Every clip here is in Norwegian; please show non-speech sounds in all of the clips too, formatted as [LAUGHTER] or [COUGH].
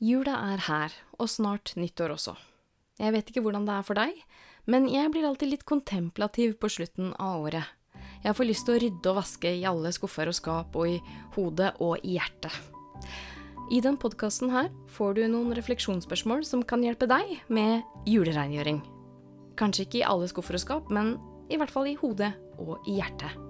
Jula er her, og snart nyttår også. Jeg vet ikke hvordan det er for deg, men jeg blir alltid litt kontemplativ på slutten av året. Jeg får lyst til å rydde og vaske i alle skuffer og skap, og i hodet og i hjertet. I den podkasten her får du noen refleksjonsspørsmål som kan hjelpe deg med julerengjøring. Kanskje ikke i alle skuffer og skap, men i hvert fall i hodet og i hjertet.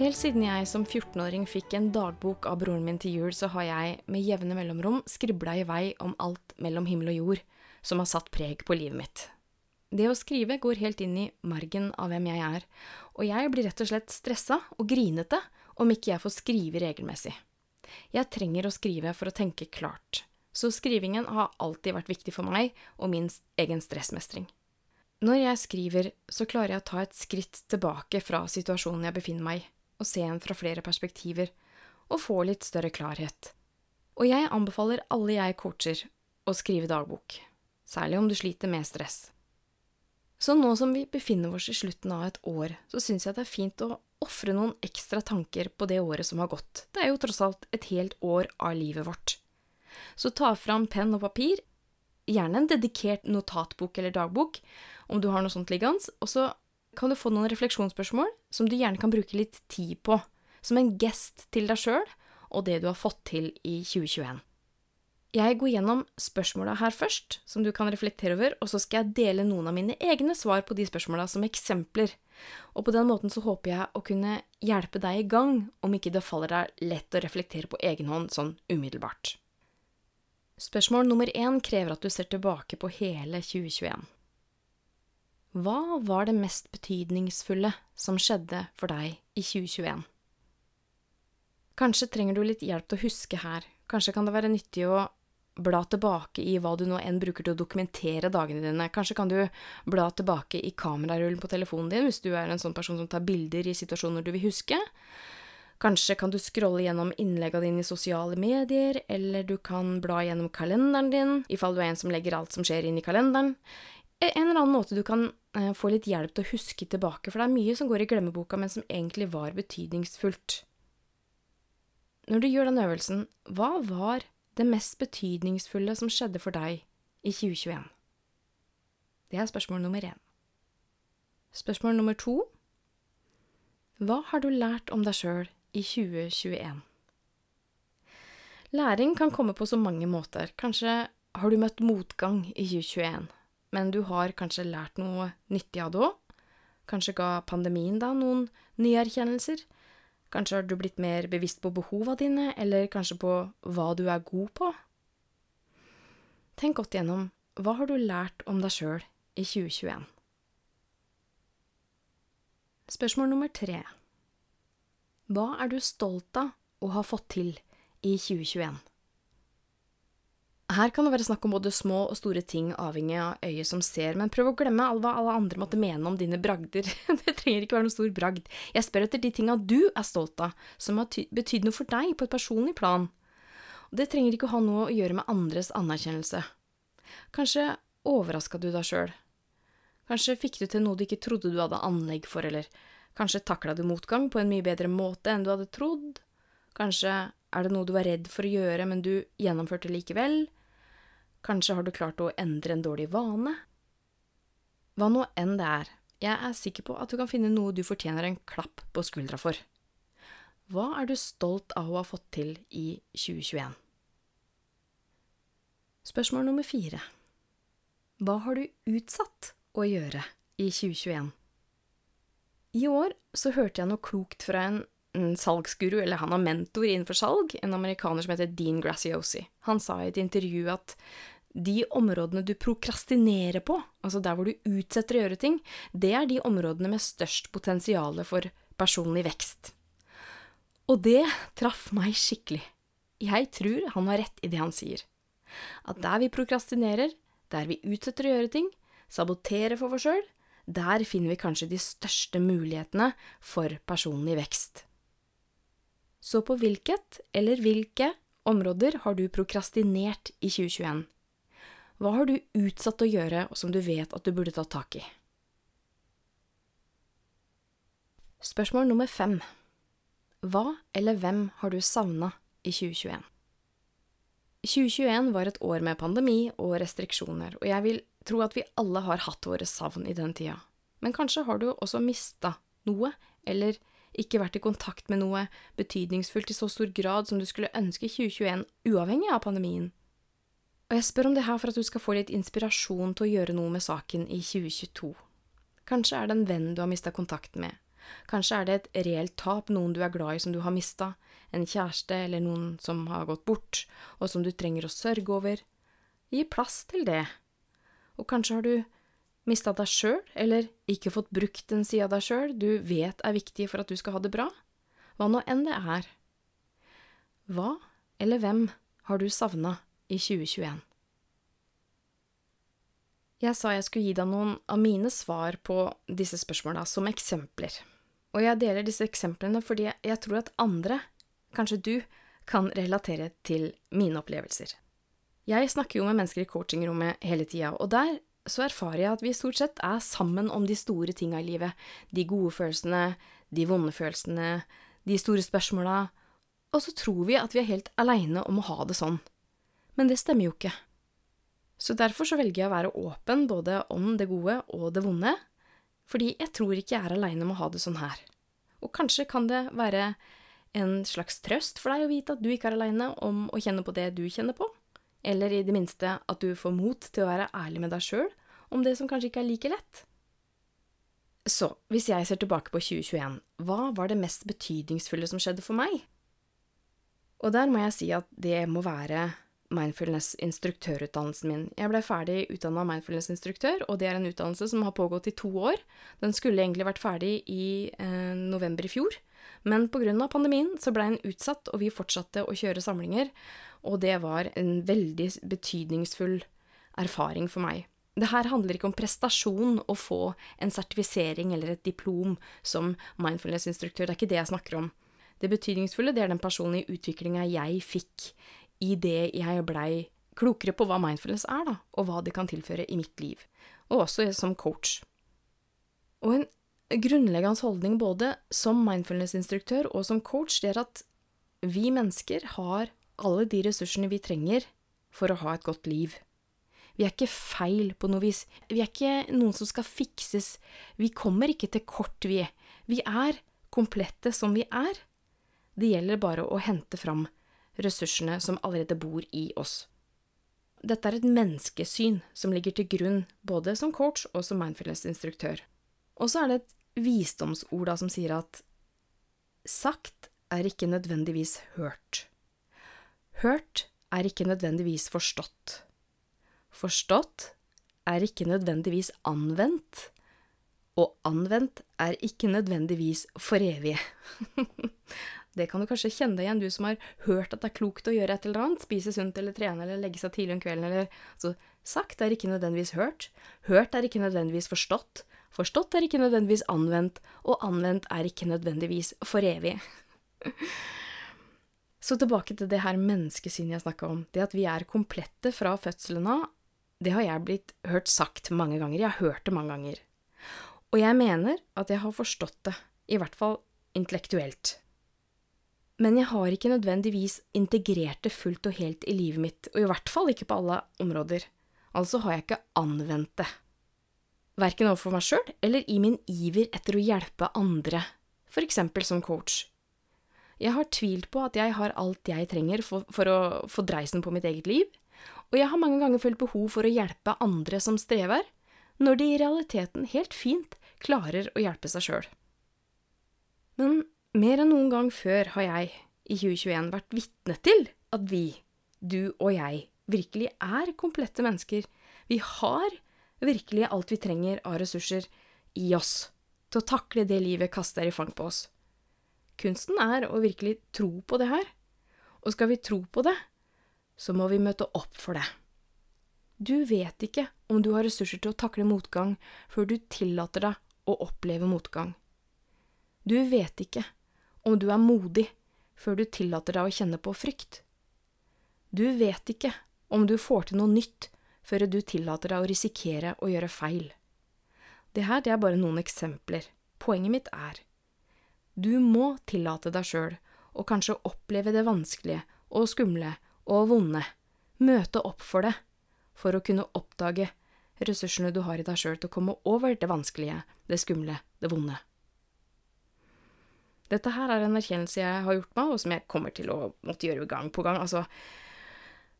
Helt siden jeg som 14-åring fikk en dagbok av broren min til jul, så har jeg med jevne mellomrom skribla i vei om alt mellom himmel og jord som har satt preg på livet mitt. Det å skrive går helt inn i margen av hvem jeg er, og jeg blir rett og slett stressa og grinete om ikke jeg får skrive regelmessig. Jeg trenger å skrive for å tenke klart, så skrivingen har alltid vært viktig for meg og min egen stressmestring. Når jeg skriver, så klarer jeg å ta et skritt tilbake fra situasjonen jeg befinner meg i og se en fra flere perspektiver, og få litt større klarhet. Og jeg anbefaler alle jeg coacher å skrive dagbok, særlig om du sliter med stress. Så nå som vi befinner oss i slutten av et år, så syns jeg det er fint å ofre noen ekstra tanker på det året som har gått. Det er jo tross alt et helt år av livet vårt. Så ta fram penn og papir, gjerne en dedikert notatbok eller dagbok, om du har noe sånt liggende, og så kan du få noen refleksjonsspørsmål som du gjerne kan bruke litt tid på, som en gest til deg sjøl og det du har fått til i 2021. Jeg går gjennom spørsmåla her først, som du kan reflektere over, og så skal jeg dele noen av mine egne svar på de spørsmåla som eksempler, og på den måten så håper jeg å kunne hjelpe deg i gang, om ikke det faller deg lett å reflektere på egen hånd sånn umiddelbart. Spørsmål nummer én krever at du ser tilbake på hele 2021. Hva var det mest betydningsfulle som skjedde for deg i 2021? Kanskje trenger du litt hjelp til å huske her, kanskje kan det være nyttig å bla tilbake i hva du nå enn bruker til å dokumentere dagene dine, kanskje kan du bla tilbake i kamerarullen på telefonen din hvis du er en sånn person som tar bilder i situasjoner du vil huske. Kanskje kan du scrolle gjennom innleggene dine i sosiale medier, eller du kan bla gjennom kalenderen din, ifall du er en som legger alt som skjer inn i kalenderen. En eller annen måte du kan få litt hjelp til å huske tilbake, for det er mye som går i glemmeboka, men som egentlig var betydningsfullt. Når du gjør den øvelsen, hva var det mest betydningsfulle som skjedde for deg i 2021? Det er spørsmål nummer én. Spørsmål nummer to Hva har du lært om deg sjøl i 2021? Læring kan komme på så mange måter. Kanskje har du møtt motgang i 2021 men du har kanskje lært noe nyttig av det òg? Kanskje ga pandemien deg noen nye erkjennelser? Kanskje har du blitt mer bevisst på behova dine, eller kanskje på hva du er god på? Tenk godt igjennom hva har du lært om deg sjøl i 2021? Spørsmål nummer tre Hva er du stolt av å ha fått til i 2021? Her kan det være snakk om både små og store ting, avhengig av øyet som ser, men prøv å glemme hva alle andre måtte mene om dine bragder. [LAUGHS] det trenger ikke være noen stor bragd. Jeg spør etter de tinga du er stolt av, som har betydd noe for deg på et personlig plan. Det trenger ikke å ha noe å gjøre med andres anerkjennelse. Kanskje overraska du deg sjøl. Kanskje fikk du til noe du ikke trodde du hadde anlegg for, eller kanskje takla du motgang på en mye bedre måte enn du hadde trodd. Kanskje er det noe du var redd for å gjøre, men du gjennomførte likevel. Kanskje har du klart å endre en dårlig vane? Hva nå enn det er, jeg er sikker på at du kan finne noe du fortjener en klapp på skuldra for. Hva er du stolt av å ha fått til i 2021? Spørsmål nummer fire Hva har du utsatt å gjøre i 2021? I år så hørte jeg noe klokt fra en salgsguru, eller han har mentor innenfor salg, en amerikaner som heter Dean Graciosi. Han sa i et intervju at de områdene du prokrastinerer på, altså der hvor du utsetter å gjøre ting, det er de områdene med størst potensial for personlig vekst. Og det traff meg skikkelig. jeg tror han har rett i det han sier. At der vi prokrastinerer, der vi utsetter å gjøre ting, saboterer for oss sjøl, der finner vi kanskje de største mulighetene for personlig vekst. Så på hvilket eller hvilke områder har du prokrastinert i 2021? Hva har du utsatt å gjøre, som du vet at du burde ta tak i? Spørsmål nummer fem. Hva eller hvem har du savna i 2021? 2021 var et år med pandemi og restriksjoner, og jeg vil tro at vi alle har hatt våre savn i den tida. Men kanskje har du også mista noe, eller ikke vært i kontakt med noe betydningsfullt i så stor grad som du skulle ønske i 2021, uavhengig av pandemien. Og jeg spør om det her for at du skal få litt inspirasjon til å gjøre noe med saken i 2022. Kanskje er det en venn du har mista kontakten med. Kanskje er det et reelt tap, noen du er glad i som du har mista, en kjæreste eller noen som har gått bort, og som du trenger å sørge over. Gi plass til det. Og kanskje har du mista deg sjøl, eller ikke fått brukt en side av deg sjøl du vet er viktig for at du skal ha det bra, hva nå enn det er. Hva eller hvem har du savna i 2021? Jeg sa jeg skulle gi deg noen av mine svar på disse spørsmåla som eksempler, og jeg deler disse eksemplene fordi jeg tror at andre, kanskje du, kan relatere til mine opplevelser. Jeg snakker jo med mennesker i coachingrommet hele tida, og der så erfarer jeg at vi stort sett er sammen om de store tinga i livet. De gode følelsene, de vonde følelsene, de store spørsmåla. Og så tror vi at vi er helt aleine om å ha det sånn. Men det stemmer jo ikke. Så derfor så velger jeg å være åpen både om det gode og det vonde, fordi jeg tror ikke jeg er aleine om å ha det sånn her. Og kanskje kan det være en slags trøst for deg å vite at du ikke er aleine om å kjenne på det du kjenner på, eller i det minste at du får mot til å være ærlig med deg sjøl om det som kanskje ikke er like lett. Så, hvis jeg ser tilbake på 2021, hva var det mest betydningsfulle som skjedde for meg? Og der må jeg si at det må være mindfulness-instruktørutdannelsen min. Jeg ble ferdig utdanna mindfulness-instruktør, og det er en utdannelse som har pågått i to år. Den skulle egentlig vært ferdig i eh, november i fjor, men av pandemien så ble den utsatt, og vi fortsatte å kjøre samlinger, og det var en veldig betydningsfull erfaring for meg. Det her handler ikke om prestasjon å få en sertifisering eller et diplom som mindfulness-instruktør, det er ikke det jeg snakker om. Det betydningsfulle det er den personlige utviklinga jeg fikk i det jeg blei klokere på hva mindfulness er, da, og hva det kan tilføre i mitt liv, og også som coach. Og en grunnleggende holdning både som mindfulness-instruktør og som coach, det er at vi mennesker har alle de ressursene vi trenger for å ha et godt liv. Vi er ikke feil på noe vis. Vi er ikke noen som skal fikses. Vi kommer ikke til kort, vi. Vi er komplette som vi er. Det gjelder bare å hente fram ressursene som allerede bor i oss. Dette er et menneskesyn som ligger til grunn både som coach og som mindfulness-instruktør. Og så er det et visdomsord da som sier at sagt er ikke nødvendigvis hørt. Hørt er ikke nødvendigvis forstått. Forstått er ikke nødvendigvis anvendt, og anvendt er ikke nødvendigvis for evig. [LAUGHS] det kan du kanskje kjenne deg igjen, du som har hørt at det er klokt å gjøre et eller annet, spise sunt eller trene eller legge seg tidlig om kvelden eller altså, Sagt er ikke nødvendigvis hørt, hørt er ikke nødvendigvis forstått, forstått er ikke nødvendigvis anvendt, og anvendt er ikke nødvendigvis for evig. [LAUGHS] Så tilbake til det her menneskesynet jeg snakka om, det at vi er komplette fra fødselen av det har jeg blitt hørt sagt mange ganger. Jeg har hørt det mange ganger. Og jeg mener at jeg har forstått det, i hvert fall intellektuelt. Men jeg har ikke nødvendigvis integrert det fullt og helt i livet mitt, og i hvert fall ikke på alle områder. Altså har jeg ikke anvendt det. Verken overfor meg sjøl eller i min iver etter å hjelpe andre, eksempel som coach. Jeg har tvilt på at jeg har alt jeg trenger for, for å få dreisen på mitt eget liv, og jeg har mange ganger følt behov for å hjelpe andre som strever, når de i realiteten helt fint klarer å hjelpe seg sjøl. Men mer enn noen gang før har jeg i 2021 vært vitne til at vi, du og jeg, virkelig er komplette mennesker. Vi har virkelig alt vi trenger av ressurser i oss til å takle det livet kaster i fang på oss. Kunsten er å virkelig tro på det her, Og skal vi tro på det, så må vi møte opp for det. Du vet ikke om du har ressurser til å takle motgang før du tillater deg å oppleve motgang. Du vet ikke om du er modig før du tillater deg å kjenne på frykt. Du vet ikke om du får til noe nytt før du tillater deg å risikere å gjøre feil. Det her er bare noen eksempler. Poenget mitt er du må tillate deg sjøl å kanskje oppleve det vanskelige og skumle og vonde, møte opp for det, for å kunne oppdage ressursene du har i deg sjøl til å komme over det vanskelige, det skumle, det vonde. Dette her er en erkjennelse jeg har gjort meg, og som jeg kommer til å måtte gjøre gang på gang. Altså,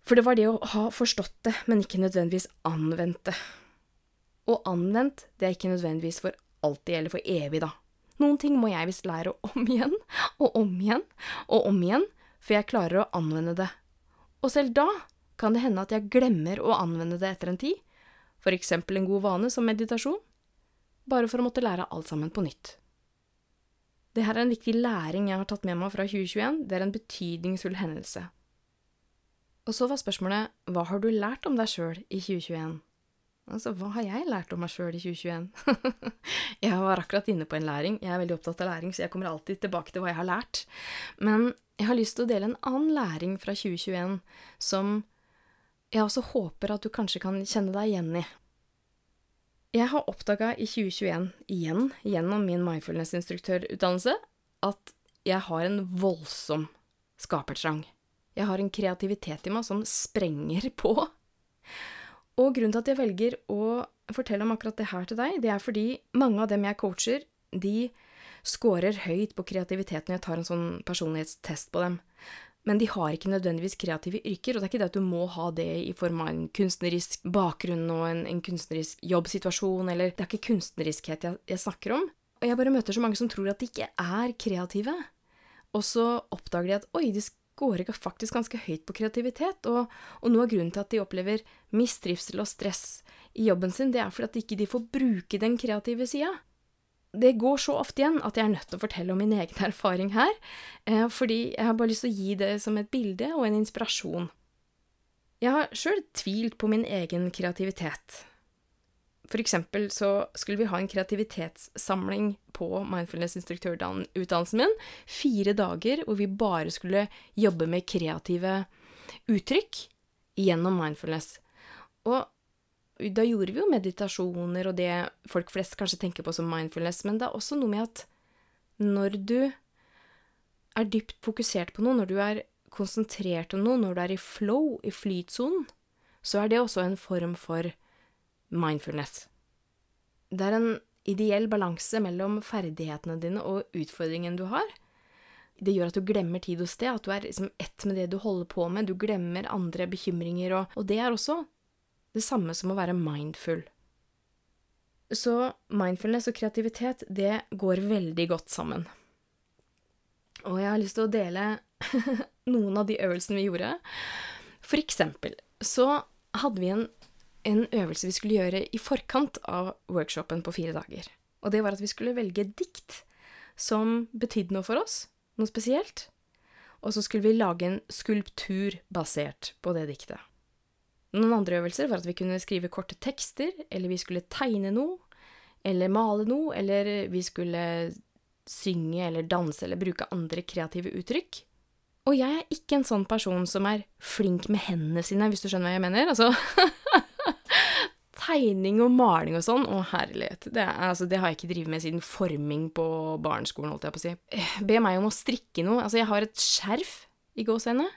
for det var det å ha forstått det, men ikke nødvendigvis anvendt det. Og anvendt, det er ikke nødvendigvis for alltid eller for evig, da. Noen ting må jeg visst lære om igjen og om igjen og om igjen før jeg klarer å anvende det. Og selv da kan det hende at jeg glemmer å anvende det etter en tid, for eksempel en god vane som meditasjon, bare for å måtte lære alt sammen på nytt. Det her er en viktig læring jeg har tatt med meg fra 2021, det er en betydningsfull hendelse. Og så var spørsmålet hva har du lært om deg sjøl i 2021? Altså, hva har jeg lært om meg sjøl i 2021? [LAUGHS] jeg var akkurat inne på en læring, jeg er veldig opptatt av læring, så jeg kommer alltid tilbake til hva jeg har lært. Men jeg har lyst til å dele en annen læring fra 2021 som jeg også håper at du kanskje kan kjenne deg igjen i. Jeg har oppdaga i 2021, igjen gjennom min mindfulness-instruktørutdannelse, at jeg har en voldsom skapertrang. Jeg har en kreativitet i meg som sprenger [LAUGHS] på. Og grunnen til at jeg velger å fortelle om akkurat det her til deg, det er fordi mange av dem jeg coacher, de scorer høyt på kreativitet når jeg tar en sånn personlighetstest på dem men de har ikke nødvendigvis kreative yrker, og det er ikke det at du må ha det i form av en kunstnerisk bakgrunn og en, en kunstnerisk jobbsituasjon, eller det er ikke kunstneriskhet jeg, jeg, snakker om. Og jeg bare møter så mange som tror at de ikke er kreative, og så oppdager de at oi, de scorer faktisk ganske høyt på kreativitet, og, og noe av grunnen til at de opplever mistrivsel og stress i jobben sin, det er fordi at de ikke får bruke den kreative sida det går så ofte igjen at jeg er nødt til å fortelle om min egen [LAUGHS] erfaring her, eh, fordi jeg har bare lyst til å gi det som et bilde og en inspirasjon. Jeg har sjøl tvilt på min egen kreativitet. For eksempel så skulle vi ha en kreativitetssamling på mindfulness-instruktørutdannelsen min. Fire dager hvor vi bare skulle jobbe med kreative uttrykk gjennom mindfulness. Og da gjorde vi jo meditasjoner og det folk flest kanskje tenker på som mindfulness, men det er også noe med at når du er dypt fokusert på noe, når du er konsentrert om noe, når du er i flow, i flytsonen, så er det også en form for mindfulness. Det er en ideell balanse mellom ferdighetene dine og utfordringen du har. Det gjør at du glemmer tid og sted, at du er liksom ett med det du holder på med, du glemmer andre bekymringer, og, og det er også det samme som å være mindful. Så mindfulness og kreativitet, det går veldig godt sammen. Og jeg har lyst til å dele [LAUGHS] noen av de øvelsene vi gjorde. For eksempel så hadde vi en, en øvelse vi skulle gjøre i forkant av workshopen på fire dager. Og det var at vi skulle velge dikt som betydde noe for oss, noe spesielt. Og så skulle vi lage en skulptur basert på det diktet. Noen andre øvelser var at vi kunne skrive korte tekster, eller vi skulle tegne noe, eller male noe, eller vi skulle synge eller danse eller bruke andre kreative uttrykk. Og jeg er ikke en sånn person som er flink med hendene sine, hvis du skjønner hva jeg mener. Altså [LAUGHS] Tegning og maling og sånn, å herlighet, det, altså, det, har jeg ikke drevet med siden forming på barneskolen, holdt jeg på å si. Eh, be meg om å strikke noe. Altså, jeg har et skjerf i gåsehendene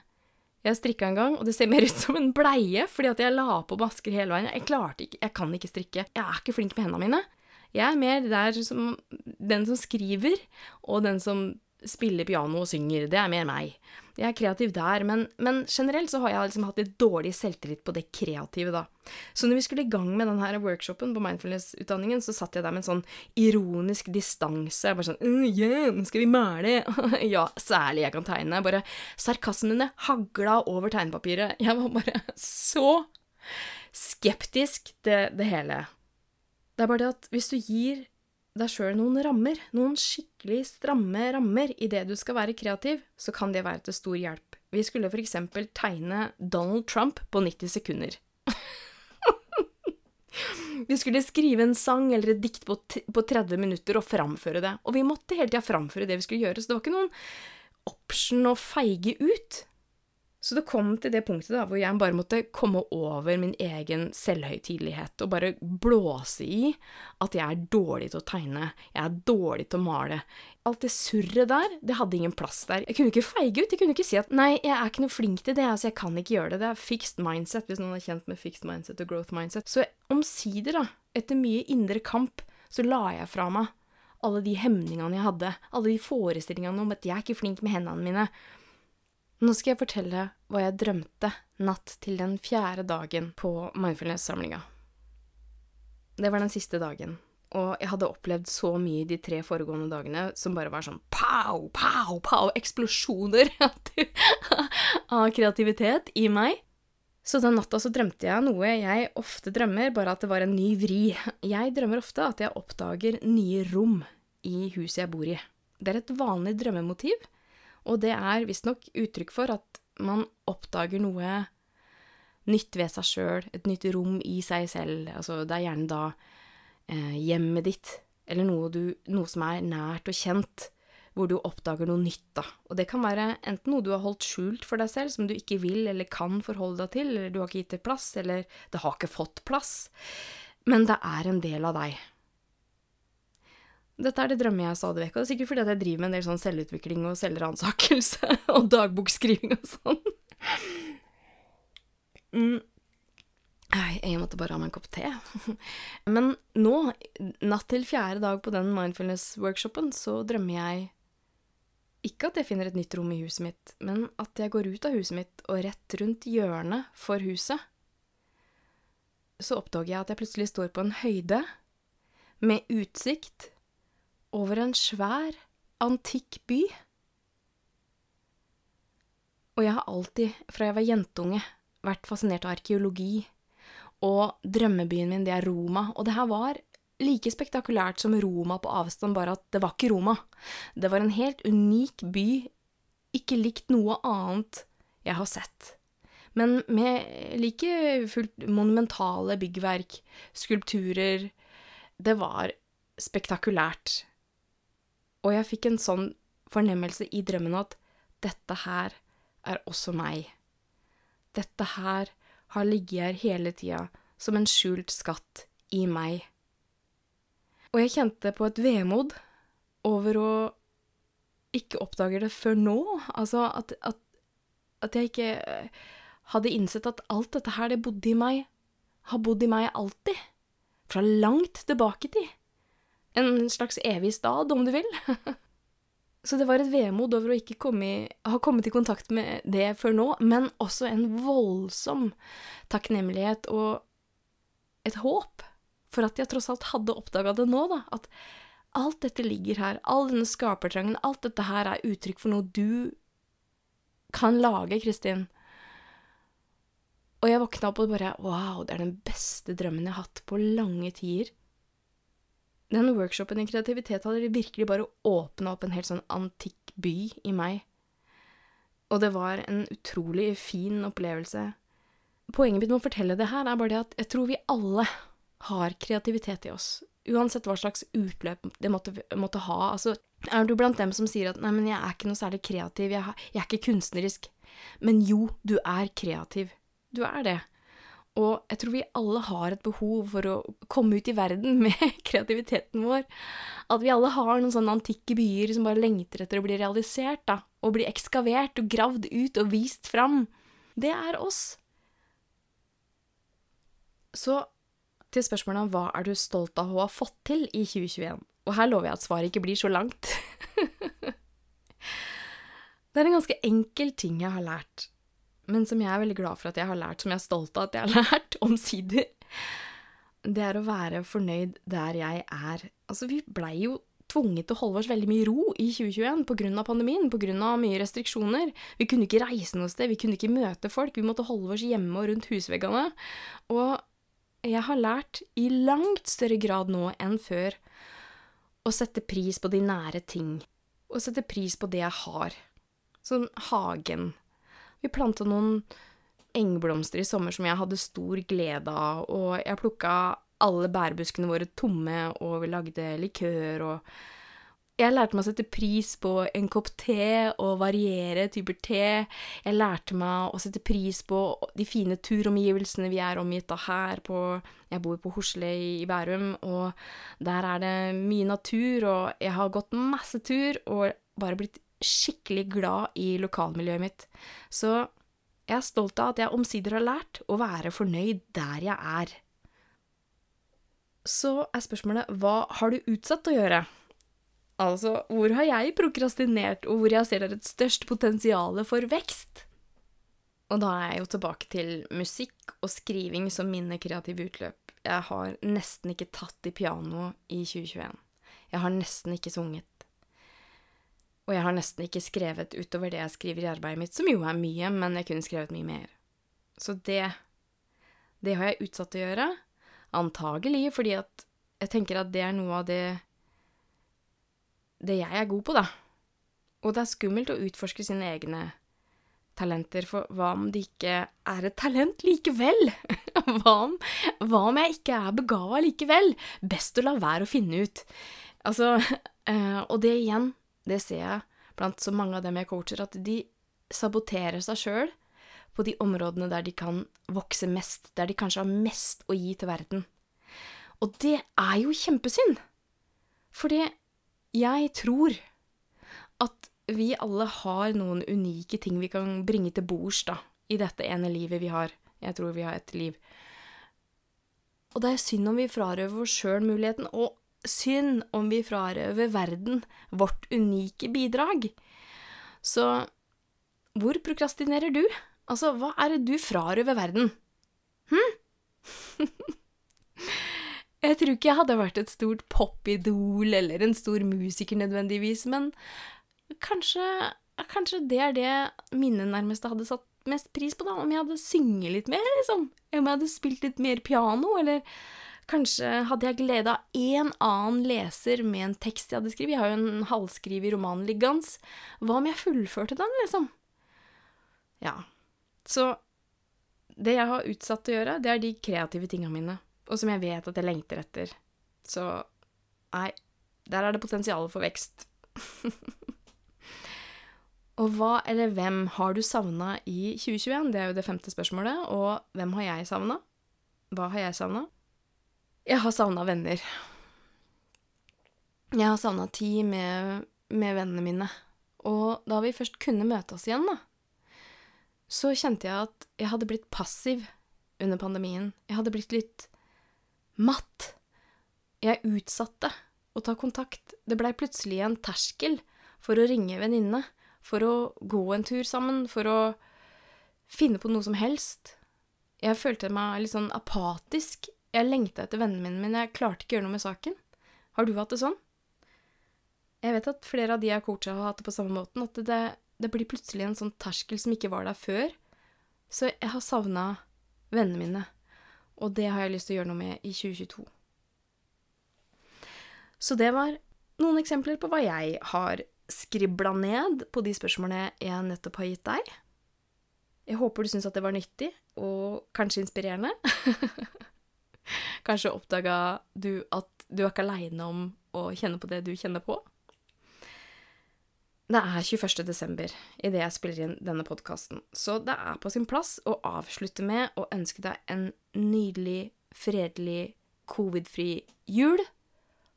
jeg strikka en gang, og det ser mer ut [LAUGHS] som en bleie fordi at jeg la på masker hele veien. Jeg klarte ikke, jeg kan ikke strikke. Jeg er ikke flink med hendene mine. Jeg er mer der som den som skriver, og den som spiller piano og synger. Det er mer meg. Jeg er kreativ der, men, men generelt så har jeg liksom hatt litt dårlig selvtillit på det kreative, da. Så når vi skulle i gang med denne workshopen på mindfulness-utdanningen, så satt jeg der med en sånn ironisk distanse. Bare sånn yeah, nå skal vi male! [LAUGHS] ja, særlig jeg kan tegne. Bare sarkasmene hagla over tegnepapiret. Jeg var bare så skeptisk til det hele. Det er bare det at hvis du gir deg sjøl noen rammer, noen skikkelig stramme rammer i det du skal være kreativ, så kan det være til stor hjelp. Vi skulle eksempel tegne Donald Trump på 90 sekunder. [LAUGHS] vi skulle skrive en sang eller et dikt på, på 30 minutter og framføre det, og vi måtte hele tida framføre det vi skulle gjøre, så det var ikke noen option å feige ut. Så det kom til det punktet da, hvor jeg bare måtte komme over min egen selvhøytidelighet og bare blåse i at jeg er dårlig til å tegne, jeg er dårlig til å male. Alt det surret der, det hadde ingen plass der. Jeg kunne ikke feige ut, jeg kunne ikke si at nei, jeg er ikke noe flink til det, altså jeg kan ikke gjøre det, det er fixed mindset, hvis noen er kjent med fixed mindset og growth mindset. Så omsider, da, etter mye indre kamp, så la jeg fra meg alle de hemningene jeg hadde, alle de forestillingene om at jeg er ikke flink med hendene mine, nå skal jeg fortelle hva jeg drømte natt til den fjerde dagen på mindfulness-samlinga. Det var den siste dagen, og jeg hadde opplevd så mye de tre foregående dagene som bare var sånn pow, pow, pow, eksplosjoner [LAUGHS] av kreativitet i meg. Så den natta så drømte jeg noe jeg ofte drømmer, bare at det var en ny vri. Jeg drømmer ofte at jeg oppdager nye rom i huset jeg bor i. Det er et vanlig drømmemotiv, og det er visstnok uttrykk for at man oppdager noe nytt ved seg sjøl, et nytt rom i seg selv. Altså, det er gjerne da eh, hjemmet ditt, eller noe, du, noe, som er nært og kjent, hvor du oppdager noe nytt, da. Og det kan være enten noe du har holdt skjult for deg selv, som du ikke vil eller kan forholde deg til, eller du har ikke gitt det plass, eller det har ikke fått plass. Men det er en del av deg. Dette er det drømmer jeg stadig vekk, og det er sikkert fordi at jeg driver med en del sånn selvutvikling og selvransakelse [LAUGHS] og dagbokskriving og sånn. Mm. Jeg måtte bare ha meg en kopp te. [LAUGHS] Men nå, natt til fjerde dag på den mindfulness-workshopen, så drømmer jeg ikke at jeg finner et nytt rom i huset mitt, men at jeg går ut av huset mitt og rett rundt hjørnet for huset. Så oppdager jeg at jeg plutselig står på en høyde med utsikt over en svær, antikk by. Og jeg har alltid, fra jeg var jentunge, vært fascinert av arkeologi, og drømmebyen min, det er Roma, og det her var like spektakulært som Roma på avstand, bare at det var ikke Roma. Det var en helt unik by, ikke likt noe annet jeg har sett. Men med like fullt monumentale byggverk, skulpturer Det var spektakulært. Og jeg fikk en sånn fornemmelse i drømmen at dette her er også meg. Dette her har ligget her hele tida som en skjult skatt i meg. Og jeg kjente på et vemod over å ikke oppdage det før nå. Altså at, at, at jeg ikke hadde innsett at alt dette her, det bodde i meg, har bodd i meg alltid. Fra langt tilbake i tid. En slags evig stad, om du vil. [LAUGHS] Så det var et vemod over å ikke komme i, ha kommet i kontakt med det før nå, men også en voldsom takknemlighet og et håp for at jeg tross alt hadde oppdaga det nå, da. At alt dette ligger her, all denne skapertrangen, alt dette her er uttrykk for noe du kan lage, Kristin. Og jeg våkna opp og bare wow, det er den beste drømmen jeg har hatt på lange tider. Den workshopen i kreativitet hadde virkelig bare åpna opp en helt sånn antikk by i meg. Og det var en utrolig fin opplevelse. Poenget mitt med å fortelle det her er bare det at jeg tror vi alle har kreativitet i oss. Uansett hva slags utløp det måtte, måtte ha. Altså, er du blant dem som sier at 'nei, men jeg er ikke noe særlig kreativ, jeg, jeg er ikke kunstnerisk'? Men jo, du er kreativ. Du er det. Og jeg tror vi alle har et behov for å komme ut i verden [LAUGHS] med kreativiteten vår. At vi alle har noen sånne antikke byer som bare lengter etter å bli realisert, da. Og bli ekskavert og gravd ut og vist fram. Det er oss. Så til spørsmålet om hva er du stolt av å ha fått til i 2021? Og her lover jeg at svaret ikke blir så langt. [LAUGHS] det er en ganske enkel ting jeg har lært men som jeg er veldig glad for at jeg har lært, som jeg er stolt av at jeg har [LAUGHS] lært, omsider, det er å være fornøyd der jeg er. Altså, vi blei jo tvunget til å holde oss veldig mye ro i 2021 på grunn av pandemien, av mye restriksjoner. Vi kunne ikke reise noe sted, vi kunne ikke møte folk, vi måtte holde oss hjemme og rundt husveggene. Og jeg har lært i langt større grad nå enn før å sette pris på de nære ting. Å sette pris på det jeg har. Sånn hagen. Vi planta noen engblomster i sommer som jeg hadde stor glede av, og jeg plukka alle bærbuskene våre tomme, og vi lagde likør og Jeg lærte meg å sette pris på en kopp te og variere typer te. Jeg lærte meg å sette pris på de fine turomgivelsene vi er omgitt av her på Jeg bor på Hosle i Bærum, og der er det mye natur, og jeg har gått masse tur og bare blitt skikkelig glad i lokalmiljøet mitt. Så jeg er stolt av at jeg omsider har lært å være fornøyd der jeg er. Så er spørsmålet hva har du utsatt å gjøre? Altså, hvor har jeg prokrastinert, og hvor jeg ser det er et størst potensial for vekst? Og da er jeg jo tilbake til musikk og skriving som mine kreative utløp. Jeg har nesten ikke tatt i piano i 2021. Jeg har nesten ikke sunget. Og jeg har nesten ikke skrevet utover det jeg skriver i arbeidet mitt, som jo er mye, men jeg kunne skrevet mye mer. Så det Det har jeg utsatt å gjøre. Antagelig fordi at jeg tenker at det er noe av det det jeg er god på, da. Og det er skummelt å utforske sine egne talenter, for hva om det ikke er et talent likevel? [LAUGHS] hva, om, hva om jeg ikke er begava likevel? Best å la være å finne ut. Altså, øh, [LAUGHS] og det igjen, det ser jeg blant så mange av dem jeg coacher, at de saboterer seg sjøl på de områdene der de kan vokse mest, der de kanskje har mest å gi til verden. Og det er jo kjempesynd! Fordi jeg tror at vi alle har noen unike ting vi kan bringe til bords, da, i dette ene livet vi har. Jeg tror vi har et liv. Og det er synd om vi frarøver oss sjøl muligheten, og synd om vi frarøver verden vårt unike bidrag. Så hvor prokrastinerer du? Altså, hva er det du frarøver verden? Hm? [LAUGHS] jeg tror ikke jeg hadde vært et stort popidol eller en stor musiker nødvendigvis, men kanskje, kanskje det er det mine nærmeste hadde satt mest pris på, da, om jeg hadde synget litt mer, liksom. Om jeg hadde spilt litt mer piano, eller kanskje hadde jeg glede av en annen leser med en tekst jeg hadde skrevet. Jeg har jo en halvskrevet roman liggende. Hva om jeg fullførte den, liksom? Ja, så det jeg har utsatt å gjøre, det er de kreative tinga mine, og som jeg vet at jeg lengter etter. Så nei, der er det potensial for vekst. [LAUGHS] og hva eller hvem har du savna i 2021? Det er jo det femte spørsmålet. Og hvem har jeg savna? Hva har jeg savna? Jeg har savna venner. Jeg har savna tid med, med vennene mine. Og da vi først kunne møte oss igjen, da, så kjente jeg at jeg hadde blitt passiv under pandemien. Jeg hadde blitt litt matt. Jeg utsatte å ta kontakt. Det blei plutselig en terskel for å ringe venninne, for å gå en tur sammen, for å finne på noe som helst. Jeg følte meg litt sånn apatisk. Jeg lengta etter vennene mine, men jeg klarte ikke å gjøre noe med saken. Har du hatt det sånn? Jeg vet at flere av de jeg coacha, har hatt det på samme måten. At det, det blir plutselig en sånn terskel som ikke var der før. Så jeg har savna vennene mine, og det har jeg lyst til å gjøre noe med i 2022. Så det var noen eksempler på hva jeg har skribla ned på de spørsmålene jeg nettopp har gitt deg. Jeg håper du syns at det var nyttig, og kanskje inspirerende. [LAUGHS] [LAUGHS] kanskje oppdaga du at du er ikke aleine om å kjenne på det du kjenner på. Det er 21. desember idet jeg spiller inn denne podkasten, så det er på sin plass å avslutte med å ønske deg en nydelig, fredelig, covid-fri jul.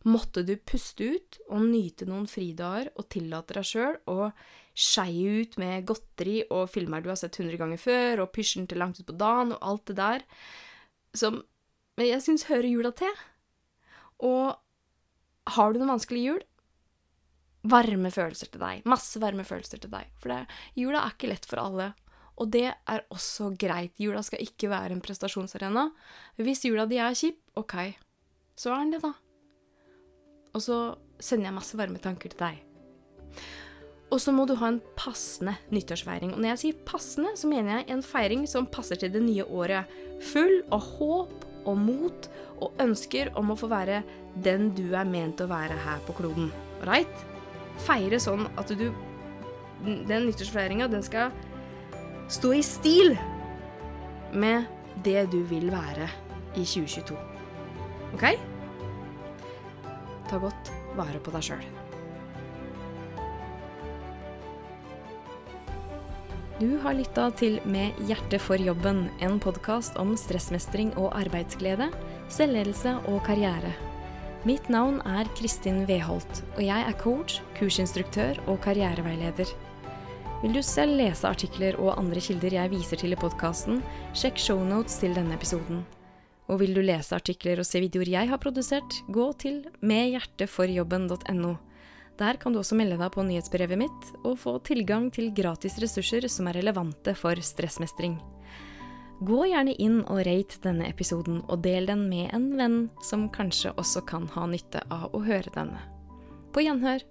Måtte du puste ut og nyte noen fridager og tillate deg sjøl å skeie ut med godteri og filmer du har sett hundre ganger før, og pysjen til langt utpå dagen og alt det der som jeg syns hører jula til. Og har du noen vanskelig jul, varme følelser til deg. Masse varme følelser til deg. For det, jula er ikke lett for alle. Og det er også greit. Jula skal ikke være en prestasjonsarena. Hvis jula di er kjip, ok, så er den det, da. Og så sender jeg masse varme tanker til deg. Og så må du ha en passende nyttårsfeiring. Og når jeg sier passende, så mener jeg en feiring som passer til det nye året. Full av håp og mot og ønsker om å få være den du er ment å være her på kloden. Right? Feire sånn at du Den nyttårsfeiringa, den skal stå i stil med det du vil være i 2022. OK? Ta godt vare på deg sjøl. Du har lytta til Med hjertet for jobben, en podkast om stressmestring og arbeidsglede, selvledelse og karriere. Mitt navn er Kristin Weholt, og jeg er coach, kursinstruktør og karriereveileder. Vil du selv lese artikler og andre kilder jeg viser til i podkasten, sjekk shownotes til denne episoden. Og vil du lese artikler og se videoer jeg har produsert, gå til medhjerteforjobben.no. Der kan du også melde deg på nyhetsbrevet mitt og få tilgang til gratis ressurser som er relevante for stressmestring. Gå gjerne inn og rate denne episoden, og del den med en venn som kanskje også kan ha nytte av å høre denne. På gjenhør!